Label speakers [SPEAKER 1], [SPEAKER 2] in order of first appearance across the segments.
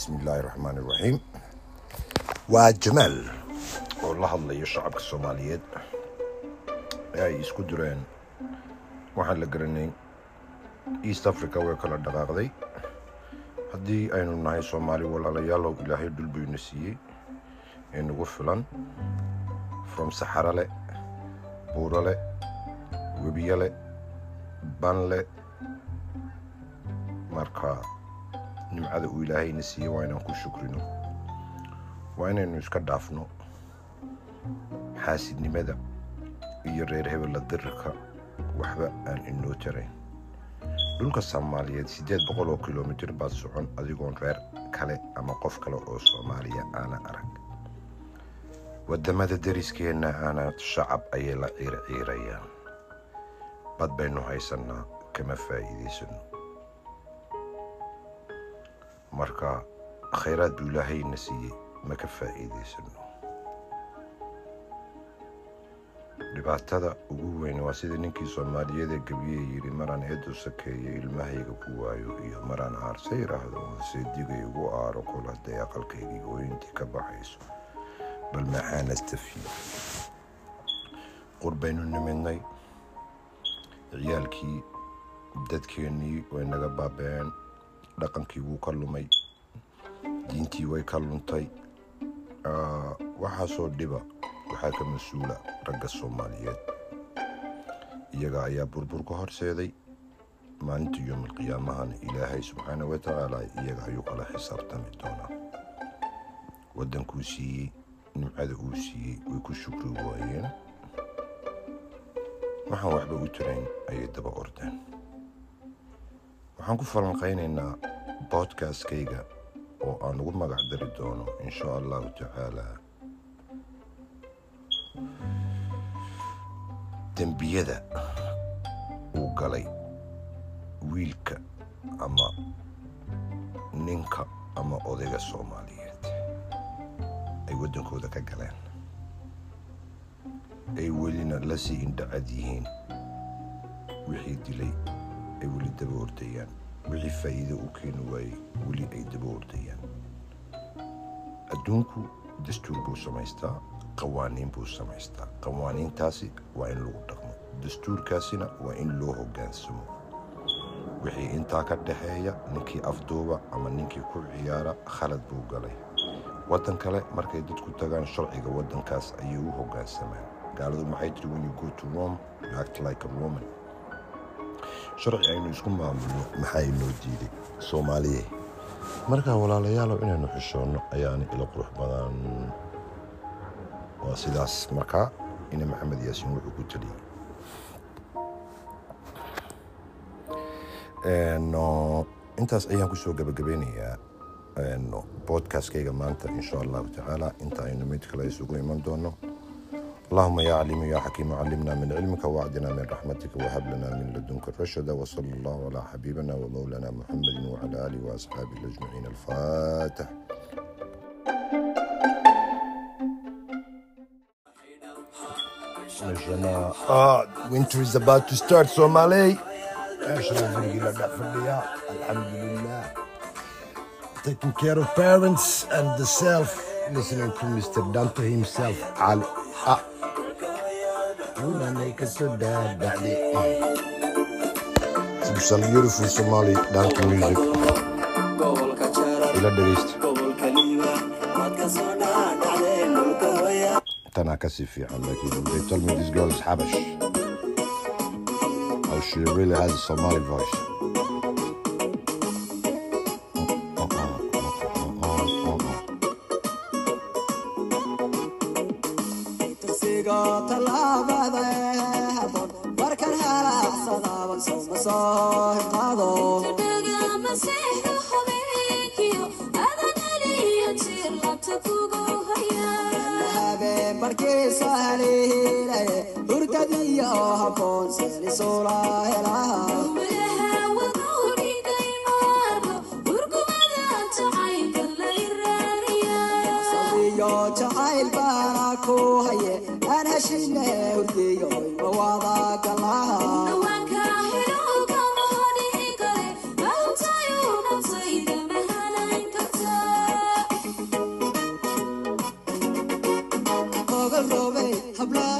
[SPEAKER 1] bismi illaahi raxmaan iraxiim waa jamaal oo la hadlaya shacabka soomaaliyeed ee ay isku direen waxaan la garanay east africa way kala dhaqaaqday. Haddii aynu nahay soomaali walaalayaalow ilaahay dhul bayna siiyey ee nagu filan from saxarale buurale webiyale banle marka nimcada uu ilaahayna siiyey waa inaan ku shukrino. Waa inaynu iska dhaafno xaasidnimada iyo reer hebella dirirka waxba aan inoo tarayn dhulka soomaaliyeed siddeed boqol oo kilomitir baad socon adigoon reer kale ama qof kale oo soomaaliya aana arag. Waddamada dariskeenna aana shacab ayay la ciirciirayaan bad baynu haysannaa kama faa'iidaysano marka khayraad buu ilaahayna siiyey ma ka faa'iidaysano dhibaatada ugu weyn waa sida ninkii soomaaliyeed ee gebiye yidhi maraan eedu sakeeyo ilmahayga ku waayo iyo maraan aarse yidhaahdo seedigay ugu aaro kol hadday aqalkaygii ooyintii ka baxayso. Bal maxaana tafiye qurbaynu nimidnay. Ciyaalkii dadkeennii way naga baabeen dhaqankii wuu ka lumay diintii way ka luntay. Waxaasoo dhiba waxaa ka mas'uula ragga soomaaliyeed. Iyaga ayaa burbur ka horseeday. Maalinta yoomalqiyaamahana ilaahay subxaana wa tacaala iyaga ayuu kala xisaabtami doonaa. Waddankuu siiyey nimcada uu siiyey way ku shukri waayeen. Waxaan waxba u tirayn ayay daba ordeen waxaan ku falanqaynaynaa boodkaaskayga oo aan ugu magac dari doono in shaa allahu tacaalaa dembiyada uu galay wiilka ama ninka ama odayga soomaaliyeed ay waddankooda ka galeen. Ay welina la sii indhacad yihiin wixii dilay ay weli daba ordayaan wixii faa'iido u keeni waayey weli ay daba ordayaan adduunku dastuur buu samaystaa qawaaniin buu samaystaa. Qawaaniintaasi waa in lagu dhaqmo. Dastuurkaasina waa in loo hoggaansamo wixii intaa ka dhaxeeya ninkii afduuba ama ninkii ku ciyaara khalad buu galay. Waddan kale markay dadku tagaan sharciga waddankaas ayay u hoggaansamaan gaaladu maxay tiri when you go to rome you act like a roman sharci aynu isku maamulno maxaa inoo diiday? Soomaaliye markaa walaalayaalow inaynu xishoonno ayaana ila qurux badan. Waa sidaas. Markaa ina maxamed yaasiin wuxuu ku teliyey intaas ayaan ku soo gabagabeynayaa boodkastkayga maanta insha allahu tacaala inta aynu mid kale isugu iman doono اللهم يا عليم يا حكيم علمنا من علمك وعدنا من رحمتك وهب لنا من لدنك الرشد وصلى الله على حبيبنا ومولانا محمد وعلى آله وأصحابه أجمعين الفاتح winter is about to start Somali الحمد لله taking care of parents and the self listening to Mr. Dante himself Ali ah. Una make it to dad, daddy. Some beautiful Somali dance music. Ila dhegeysta. Tanaa ka sii fiican laakiin they told me this girl is Habash. Oh, she really has a Somali voice.
[SPEAKER 2] Aan heshine hurdiyo mawada galaha
[SPEAKER 1] hablar.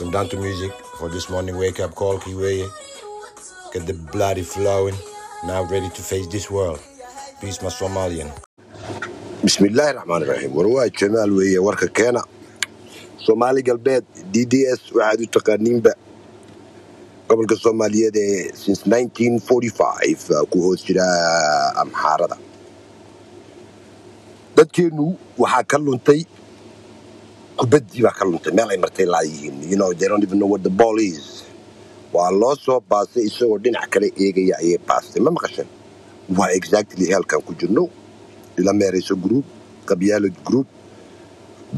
[SPEAKER 1] I'm down to music for this morning wake up call kii get the bloody flowing. Now ready to face this world. Peace my Somalian. Bismillaahi raxmaani raxiim warwaa jamaal weeye warka keena soomaali galbeed d d s waxaad u taqaaniinba. Gobolka soomaaliyeed ee since uh, ku hoos jira uh, amxaarada dadkeenu waxaa ka luntay kubaddii baa ka luntay meel ay martay laayihiin. Waa loo soo baasay isagoo dhinac kale eegaya ayay baastay. Ma maqashan? Waa exactly halkan ku jirno. Ila meerayso group qabyaalad group.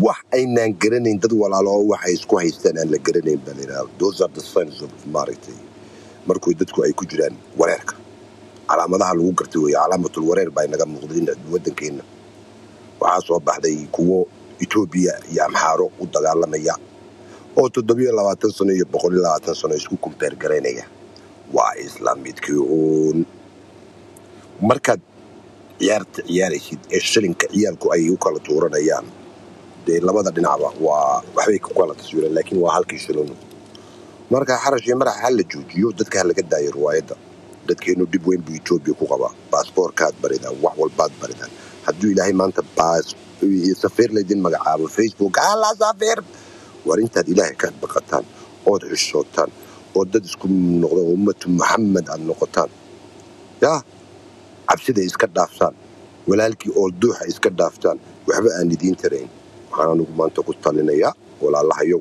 [SPEAKER 1] Wax aynaan garanayn dad walaalo oo waxay isku haystaan aan la garanayn baa layidhaha those are the signs of maaragtay markuu dadku ay ku jiraan wareerka. Calaamadaha lagu gartay weeye calaamatul wareer baa inaga muuqda waddankeenna waxaa soo baxday kuwo etoobiya iyo amxaaro u dagaalamaya oo toddobiyo labaatan sano iyo boqol iyo labaatan sano isku kumbeer garaynaya waa islaamidkii uun. Markaad ciyaarta ciyaaraysid ee shilinka ciyaalku ay u kala tuuranayaan dee labada dhinacba waa waxbay ku kala taswiireen laakiin waa halkii shilinu marka xarash iyo maraxa ha la joojiyo dadka ha laga daayo riwaayadda. Dadkeenu dhib weyn buu etoobiya ku qabaa. Baasboorkaad baridaan wax walbaad baridaan hadduu ilaahay maanta safiir laydin magacaabo facebook alla safiir. War intaad ilaahay ka baqataan ood xishootaan oo dad isku noqdo ummatu maxamed aad noqotaan. Yaa cabsida iska dhaaftaan walaalkii oo duuxa iska dhaaftaan waxba aan idiin tarayn. Waxaan anugu maanta ku talinayaa walaalahayow